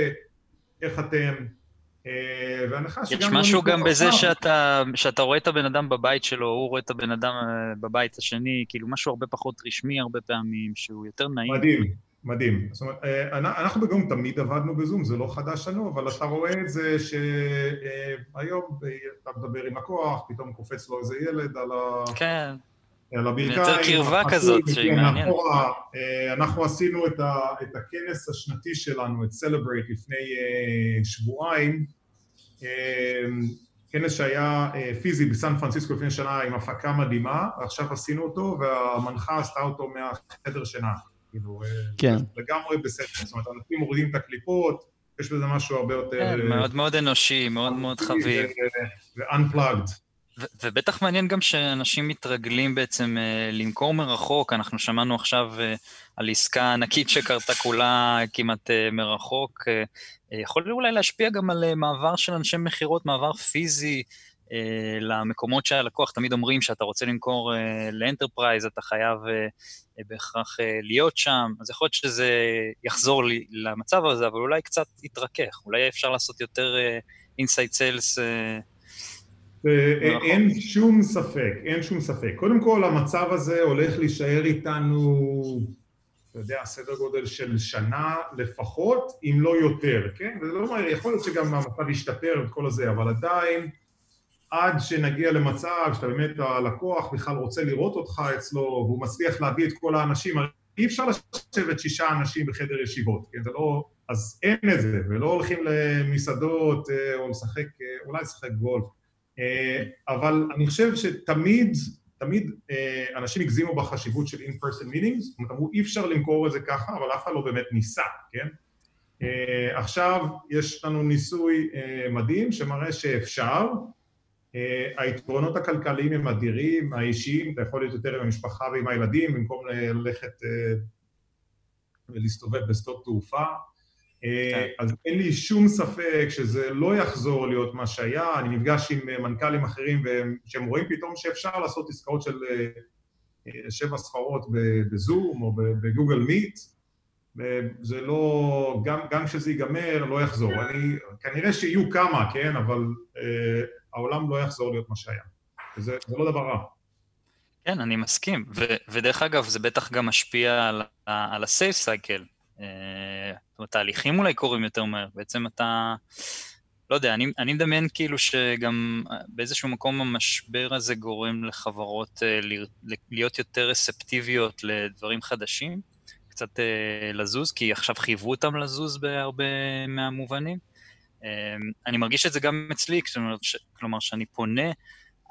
איך אתם, והנחה שגם... יש משהו גם בזה שאתה, שאתה רואה את הבן אדם בבית שלו, הוא רואה את הבן אדם בבית השני, כאילו משהו הרבה פחות רשמי הרבה פעמים, שהוא יותר נעים. מדהים. מדהים. זאת אומרת, אנחנו בגום תמיד עבדנו בזום, זה לא חדש לנו, אבל אתה רואה את זה שהיום אתה מדבר עם לקוח, פתאום קופץ לו איזה ילד על ה... כן. על הברכיים. מייצר קרבה כזאת שהיא מעניינת. אנחנו עשינו את, ה, את הכנס השנתי שלנו, את Celebrate, לפני שבועיים, כנס שהיה פיזי בסן פרנסיסקו לפני שנה עם הפקה מדהימה, ועכשיו עשינו אותו, והמנחה עשתה אותו מהחדר שינה. כאילו, כן. לגמרי בסדר, זאת אומרת, אנשים מורידים את הקליפות, יש בזה משהו הרבה יותר... כן, מאוד מאוד אנושי, מאוד מאוד חביב. ו-unplugged. ובטח מעניין גם שאנשים מתרגלים בעצם למכור מרחוק, אנחנו שמענו עכשיו על עסקה ענקית שקרתה כולה כמעט מרחוק, יכול אולי להשפיע גם על מעבר של אנשי מכירות, מעבר פיזי למקומות שהלקוח, תמיד אומרים שאתה רוצה למכור ל enterprise, אתה חייב בהכרח להיות שם, אז יכול להיות שזה יחזור למצב הזה, אבל אולי קצת יתרכך, אולי אפשר לעשות יותר inside sales. אין שום ספק, אין שום ספק. קודם כל, המצב הזה הולך להישאר איתנו אתה יודע, סדר גודל של שנה לפחות, אם לא יותר, כן? וזה לא אומר, יכול להיות שגם המצב ישתפר וכל הזה, אבל עדיין, עד שנגיע למצב שאתה באמת, הלקוח בכלל רוצה לראות אותך אצלו, והוא מצליח להביא את כל האנשים, אי אפשר לשבת שישה אנשים בחדר ישיבות, כן? זה לא... אז אין את זה, ולא הולכים למסעדות אה, או לשחק, אה, אולי לשחק גולף. אה, אבל אני חושב שתמיד, תמיד אנשים הגזימו בחשיבות של in-person meetings, זאת אומרת, אמרו אי אפשר למכור את זה ככה, אבל אף אחד לא באמת ניסה, כן? עכשיו יש לנו ניסוי מדהים שמראה שאפשר, היתרונות הכלכליים הם אדירים, האישיים, אתה יכול להיות יותר עם המשפחה ועם הילדים במקום ללכת ולהסתובב בשדות תעופה. אה, כן. אז אין לי שום ספק שזה לא יחזור להיות מה שהיה, אני נפגש עם אה, מנכ"לים אחרים שהם רואים פתאום שאפשר לעשות עסקאות של אה, שבע ספרות בזום או בגוגל מיט, זה לא, גם, גם כשזה ייגמר לא יחזור, אני, כנראה שיהיו כמה, כן, אבל אה, העולם לא יחזור להיות מה שהיה, וזה לא דבר רע. כן, אני מסכים, ו, ודרך אגב זה בטח גם משפיע על, על הסייל סייקל, זאת אומרת, תהליכים אולי קורים יותר מהר. בעצם אתה, לא יודע, אני, אני מדמיין כאילו שגם באיזשהו מקום המשבר הזה גורם לחברות אה, להיות יותר רספטיביות לדברים חדשים, קצת אה, לזוז, כי עכשיו חייבו אותם לזוז בהרבה מהמובנים. אה, אני מרגיש את זה גם אצלי, כלומר, כשאני פונה,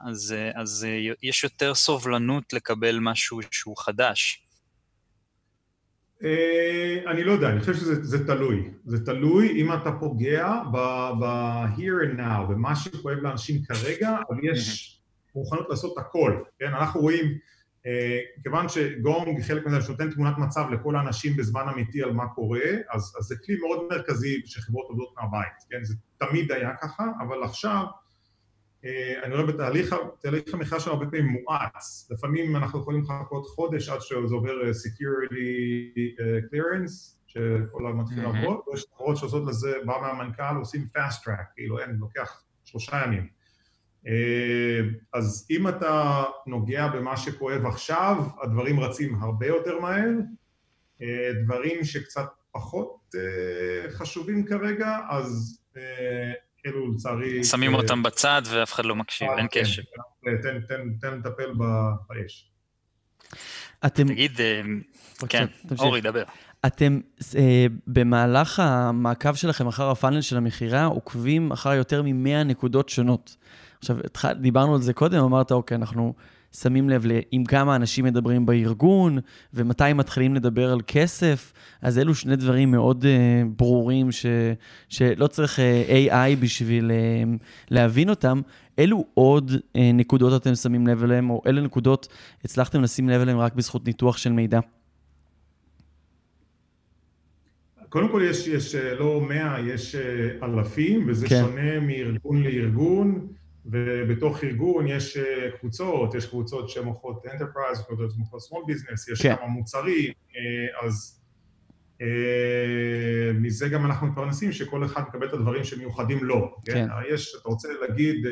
אז, אז יש יותר סובלנות לקבל משהו שהוא חדש. אה, אני לא יודע, אני חושב שזה תלוי. זה תלוי אם אתה פוגע ב-here and now, במה שכואב לאנשים כרגע, אבל יש מוכנות לעשות הכל, כן? אנחנו רואים, אה, כיוון שגונג, חלק מזה שנותן תמונת מצב לכל האנשים בזמן אמיתי על מה קורה, אז, אז זה כלי מאוד מרכזי שחברות עובדות מהבית, כן? זה תמיד היה ככה, אבל עכשיו אה, אני רואה בתהליך המכירה שלנו הרבה פעמים מואץ, לפעמים אנחנו יכולים לחכות חודש עד שזה עובר אה, security אה, clearance, שכל הזמן מתחיל לעבוד, ויש חברות שעושות לזה, בא מהמנכ"ל, עושים fast track, כאילו אין, לוקח שלושה ימים. אז אם אתה נוגע במה שכואב עכשיו, הדברים רצים הרבה יותר מהר, דברים שקצת פחות חשובים כרגע, אז כאילו לצערי... שמים אה, אותם בצד ואף אחד לא מקשיב, אין כן, קשר. תן, תן, תן לטפל באש. אתם... תגיד, אה, כן, אורי, דבר. אתם אה, במהלך המעקב שלכם אחר הפאנל של המכירה עוקבים אחר יותר מ-100 נקודות שונות. עכשיו, דיברנו על זה קודם, אמרת, אוקיי, אנחנו שמים לב עם כמה אנשים מדברים בארגון, ומתי מתחילים לדבר על כסף, אז אלו שני דברים מאוד uh, ברורים ש, שלא צריך uh, אה, AI בשביל uh, להבין אותם. אילו עוד uh, נקודות אתם שמים לב אליהם, או אילו נקודות הצלחתם לשים לב אליהם רק בזכות ניתוח של מידע? קודם כל יש, יש לא מאה, יש אלפים, וזה כן. שונה מארגון לארגון. ובתוך ארגון יש אה, קבוצות, יש קבוצות שמוכרות enterprise, קבוצות שמוכרות small business, יש כן. כמה מוצרים, אה, אז אה, מזה גם אנחנו מתפרנסים, שכל אחד מקבל את הדברים שמיוחדים לו, כן? כן. יש, אתה רוצה להגיד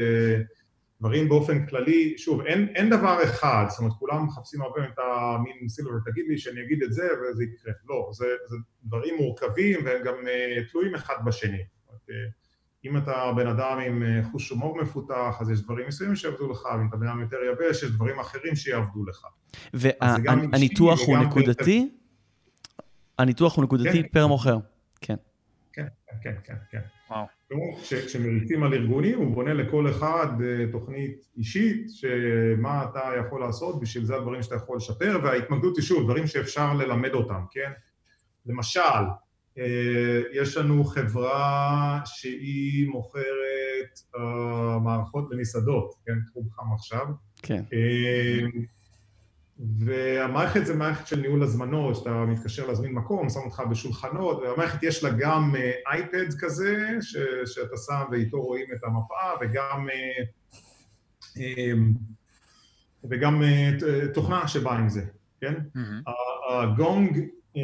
דברים באופן כללי, שוב, אין, אין דבר אחד, זאת אומרת, כולם מחפשים הרבה את המין silver, תגיד לי שאני אגיד את זה וזה יקרה. לא, זה, זה דברים מורכבים והם גם תלויים אחד בשני. אם אתה בן אדם עם אה, חוש הומור מפותח, אז יש דברים מסוימים שיעבדו לך, ואם אתה בן אדם יותר יבש, יש דברים אחרים שיעבדו לך. והניתוח הוא נקודתי? הניתוח הוא נקודתי כן. פר מוכר. כן. כן, כן, כן, כן. וואו. כשמריצים על ארגונים, הוא בונה לכל אחד אה, תוכנית אישית, שמה אתה יכול לעשות, בשביל זה הדברים שאתה יכול לשפר, וההתמקדות היא שוב, דברים שאפשר ללמד אותם, כן? למשל, יש לנו חברה שהיא מוכרת uh, מערכות במסעדות, כן, תחום חם עכשיו. כן. Uh, והמערכת זה מערכת של ניהול הזמנות, שאתה מתקשר להזמין מקום, שם אותך בשולחנות, והמערכת יש לה גם אייפד uh, כזה, ש, שאתה שם ואיתו רואים את המפה, וגם, uh, um, וגם uh, תוכנה שבאה עם זה, כן? Mm-hmm. הגונג uh,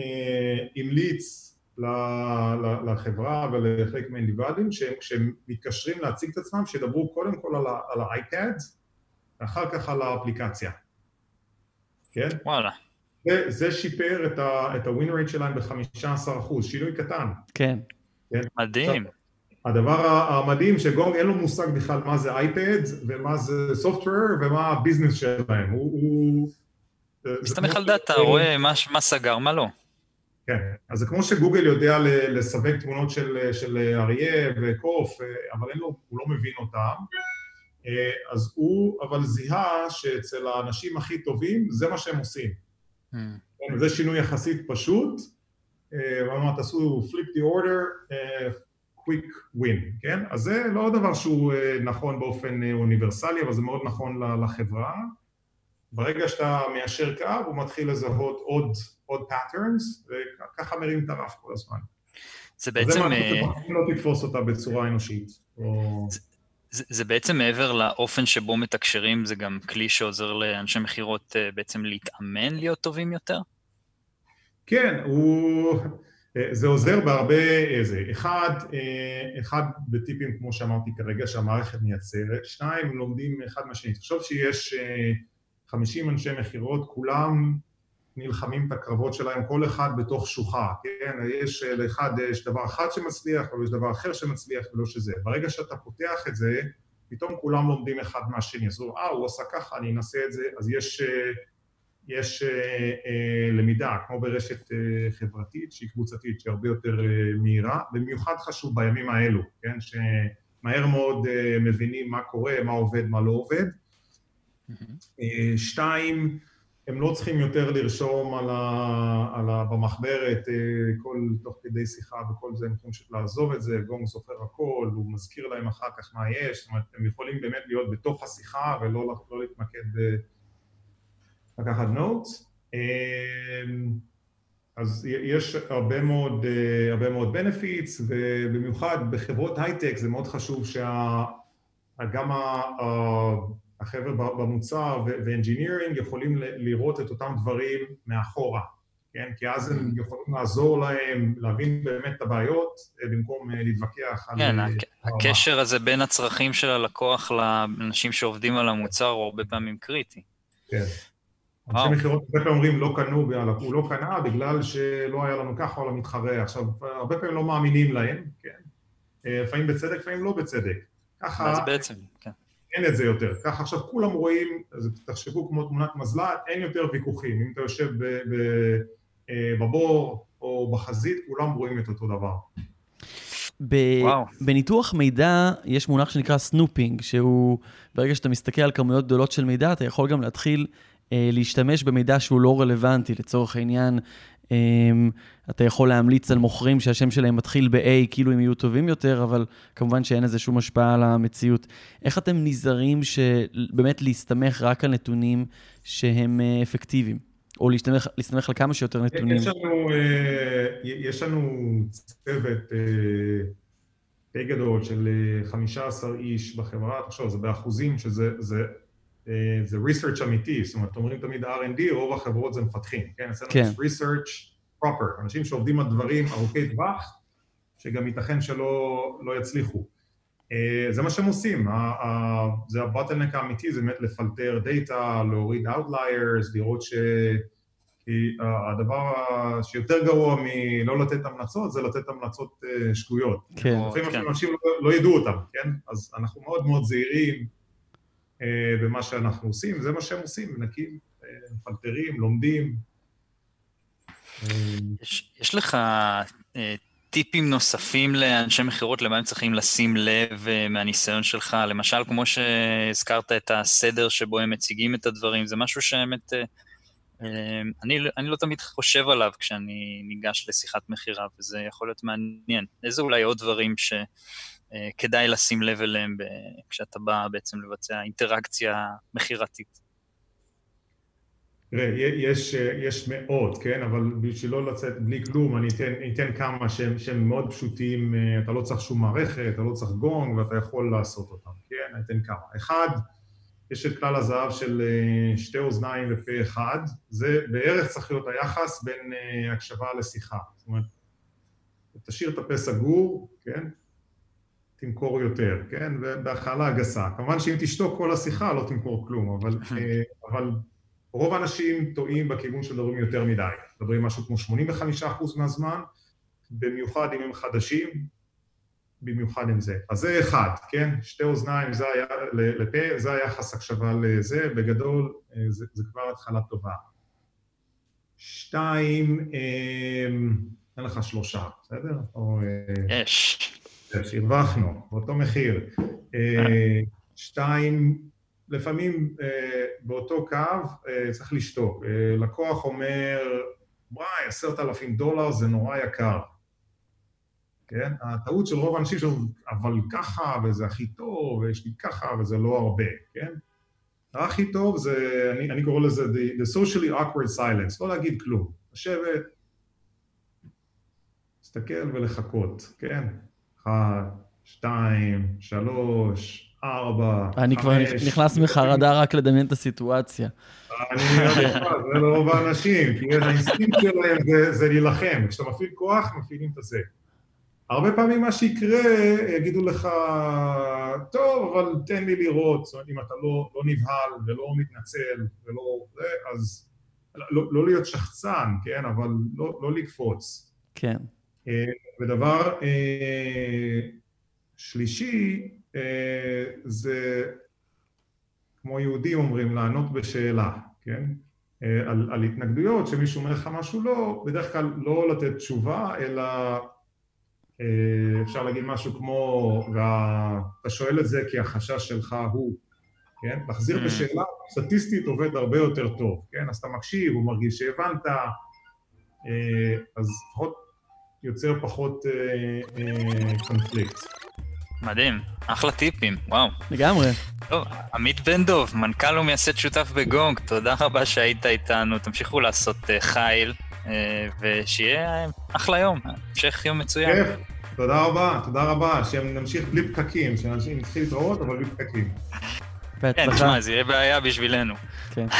המליץ לחברה ולחלק מהאינדיבידואלים שהם מתקשרים להציג את עצמם, שידברו קודם כל על האייפד ואחר כך על האפליקציה. כן? וואלה. זה, זה שיפר את ה-win rate שלהם ב-15%, שינוי קטן. כן. כן? מדהים. הדבר המדהים שגונג אין לו מושג בכלל מה זה אייפד ומה זה software ומה הביזנס שלהם, הוא... הוא מסתמך על דאטה, רואה מה, מה סגר, מה לא. כן, אז זה כמו שגוגל יודע לסווג תמונות של, של אריה וקוף, אבל אין לו, הוא לא מבין אותם, אז הוא אבל זיהה שאצל האנשים הכי טובים זה מה שהם עושים. Mm. זה שינוי יחסית פשוט, הוא אמר תעשו flip the order, quick win, כן? אז זה לא דבר שהוא נכון באופן אוניברסלי, אבל זה מאוד נכון לחברה. ברגע שאתה מיישר קו, הוא מתחיל לזהות עוד, עוד patterns, וככה מרים את הרף כל הזמן. זה בעצם... זה מה לא תתפוס אותה בצורה אנושית. או... זה, זה, זה בעצם מעבר לאופן שבו מתקשרים, זה גם כלי שעוזר לאנשי מכירות בעצם להתאמן להיות טובים יותר? כן, הוא... זה עוזר בהרבה איזה, אחד, אחד בטיפים כמו שאמרתי כרגע שהמערכת מייצרת, שניים לומדים אחד מהשני, תחשוב שיש 50 אנשי מכירות, כולם נלחמים את הקרבות שלהם, כל אחד בתוך שוחה, כן? יש לאחד יש דבר אחד שמצליח, או יש דבר אחר שמצליח, ולא שזה. ברגע שאתה פותח את זה, פתאום כולם לומדים אחד מהשני. אז הוא, אה, הוא עשה ככה, אני אנסה את זה, אז יש, יש אה, אה, למידה, כמו ברשת אה, חברתית, שהיא קבוצתית, שהיא הרבה יותר אה, מהירה, במיוחד חשוב בימים האלו, כן? שמהר מאוד אה, מבינים מה קורה, מה עובד, מה לא עובד. Mm-hmm. שתיים, הם לא צריכים יותר לרשום על ה, על ה, במחברת כל, תוך כדי שיחה וכל זה, הם יכולים פשוט לעזוב את זה, גונג סופר הכל, הוא מזכיר להם אחר כך מה יש, זאת אומרת, הם יכולים באמת להיות בתוך השיחה ולא לא להתמקד ב... לקחת notes. אז יש הרבה מאוד, הרבה מאוד benefits, ובמיוחד בחברות הייטק זה מאוד חשוב שגם החבר'ה במוצר ו engineering יכולים לראות את אותם דברים מאחורה, כן? כי אז הם יכולים לעזור להם להבין באמת את הבעיות במקום להתווכח על... כן, הקשר הזה בין הצרכים של הלקוח לאנשים שעובדים על המוצר הוא הרבה פעמים קריטי. כן. אנשי מכירות הרבה פעמים אומרים לא קנו, הוא לא קנה בגלל שלא היה לנו ככה או למתחרה. עכשיו, הרבה פעמים לא מאמינים להם, כן? לפעמים בצדק, לפעמים לא בצצדק. ככה... אז בעצם, כן. אין את זה יותר. ככה עכשיו כולם רואים, אז תחשבו כמו תמונת מזל"ט, אין יותר ויכוחים. אם אתה יושב בבור או בחזית, כולם רואים את אותו דבר. ב- בניתוח מידע יש מונח שנקרא snooping, שהוא, ברגע שאתה מסתכל על כמויות גדולות של מידע, אתה יכול גם להתחיל אה, להשתמש במידע שהוא לא רלוונטי. לצורך העניין, אה, אתה יכול להמליץ על מוכרים שהשם שלהם מתחיל ב-A, כאילו הם יהיו טובים יותר, אבל כמובן שאין לזה שום השפעה על המציאות. איך אתם נזהרים באמת להסתמך רק על נתונים שהם אה, אפקטיביים? או להסתמך, להסתמך על כמה שיותר נתונים? יש לנו, יש לנו צוות די גדול של 15 איש בחברה, תחשוב, זה באחוזים שזה זה זה research אמיתי, זאת אומרת, אומרים תמיד R&D, רוב החברות זה מפתחים, כן? אצלנו כן. יש research proper, אנשים שעובדים על דברים ארוכי טווח, שגם ייתכן שלא לא יצליחו. זה מה שהם עושים, זה הבוטלנק האמיתי, זה באמת לפלטר דאטה, להוריד Outliers, לראות ש... כי הדבר שיותר גרוע מלא לתת המלצות, זה לתת המלצות שגויות. כן. לפעמים כן. אנשים לא, לא ידעו אותם, כן? אז אנחנו מאוד מאוד זהירים. במה שאנחנו עושים, זה מה שהם עושים, מנקים, מפלטרים, לומדים. יש, יש לך אה, טיפים נוספים לאנשי מכירות למה הם צריכים לשים לב אה, מהניסיון שלך? למשל, כמו שהזכרת את הסדר שבו הם מציגים את הדברים, זה משהו שבאמת... אה, אני, אני לא תמיד חושב עליו כשאני ניגש לשיחת מכירה, וזה יכול להיות מעניין. איזה אולי עוד דברים ש... אה, כדאי לשים לב אליהם כשאתה בא בעצם לבצע אינטראקציה מכירתית. תראה, יש, יש מאות, כן? אבל בשביל לא לצאת בלי כלום, אני אתן, אתן כמה שהם, שהם מאוד פשוטים, אה, אתה לא צריך שום מערכת, אתה לא צריך גונג ואתה יכול לעשות אותם, כן? אני אתן כמה. אחד, יש את כלל הזהב של אה, שתי אוזניים ופה אחד, זה בערך צריך להיות היחס בין הקשבה לשיחה. זאת אומרת, תשאיר את הפה סגור, כן? תמכור יותר, כן? ובהכלה גסה. כמובן שאם תשתוק כל השיחה לא תמכור כלום, אבל, אה, אבל רוב האנשים טועים בכיוון של דברים יותר מדי, מדברים משהו כמו 85% מהזמן, במיוחד אם הם חדשים, במיוחד עם זה. אז זה אחד, כן? שתי אוזניים, זה היה לפה, זה היחס הקשבה לזה, בגדול זה, זה כבר התחלה טובה. שתיים, אין לך שלושה, בסדר? או, יש. יש, הרווחנו, באותו מחיר. שתיים, לפעמים באותו קו צריך לשתוק. לקוח אומר, וואי, עשרת אלפים דולר זה נורא יקר. כן? הטעות של רוב האנשים שאומרים, אבל ככה, וזה הכי טוב, ויש לי ככה, וזה לא הרבה, כן? הכי טוב זה, אני, אני קורא לזה the, the socially awkward silence, לא להגיד כלום, לשבת, להסתכל ולחכות, כן? אחת, שתיים, שלוש, ארבע, חמש. אני כבר נכנס מחרדה רק לדמיין את הסיטואציה. אני יודע, זה לא רוב האנשים, כי האינסטינקט שלהם זה להילחם, כשאתה מפעיל כוח, מפעילים את הזה. הרבה פעמים מה שיקרה, יגידו לך, טוב, אבל תן לי לראות, זאת אומרת, אם אתה לא, לא נבהל ולא מתנצל ולא זה, אז לא, לא להיות שחצן, כן, אבל לא, לא לקפוץ. כן. ודבר שלישי, זה, כמו יהודים אומרים, לענות בשאלה, כן? על, על התנגדויות, שמישהו אומר לך משהו לא, בדרך כלל לא לתת תשובה, אלא אפשר להגיד משהו כמו, ואתה שואל את זה כי החשש שלך הוא, כן? להחזיר mm. בשאלה סטטיסטית עובד הרבה יותר טוב, כן? אז אתה מקשיב, הוא מרגיש שהבנת, אז לפחות יוצר פחות קונפליקט. מדהים, אחלה טיפים, וואו. לגמרי. טוב, עמית בן דב, מנכ"ל ומייסד שותף בגונג, תודה רבה שהיית איתנו, תמשיכו לעשות חיל, ושיהיה אחלה יום, המשך יום מצוין. כיף, תודה רבה, תודה רבה, שנמשיך בלי פקקים, שאנשים נתחיל להתראות, אבל בלי פקקים. כן, תשמע, זה יהיה בעיה בשבילנו. כן.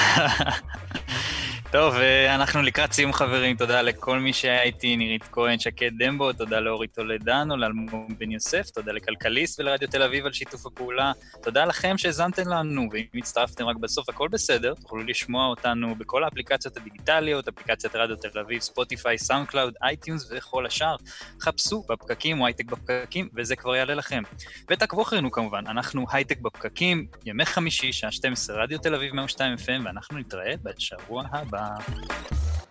טוב, אנחנו לקראת סיום חברים, תודה לכל מי שהיה איתי, נירית כהן, שקד דמבו, תודה לאורי טולדנו, לאלמוג בן יוסף, תודה לכלכליסט ולרדיו תל אביב על שיתוף הפעולה, תודה לכם שהאזנתם לנו, ואם הצטרפתם רק בסוף הכל בסדר, תוכלו לשמוע אותנו בכל האפליקציות הדיגיטליות, אפליקציית רדיו תל אביב, ספוטיפיי, סאונד קלאוד, אייטיונז וכל השאר. חפשו בפקקים או הייטק בפקקים, וזה כבר יעלה לכם. ותעקבו אחרינו כמובן, אנחנו הייטק בפקקים, ימי חמישי, שעה 12, רדיו תל אביב 102 FM, ואנחנו נתראה בשבוע הבא. Bye.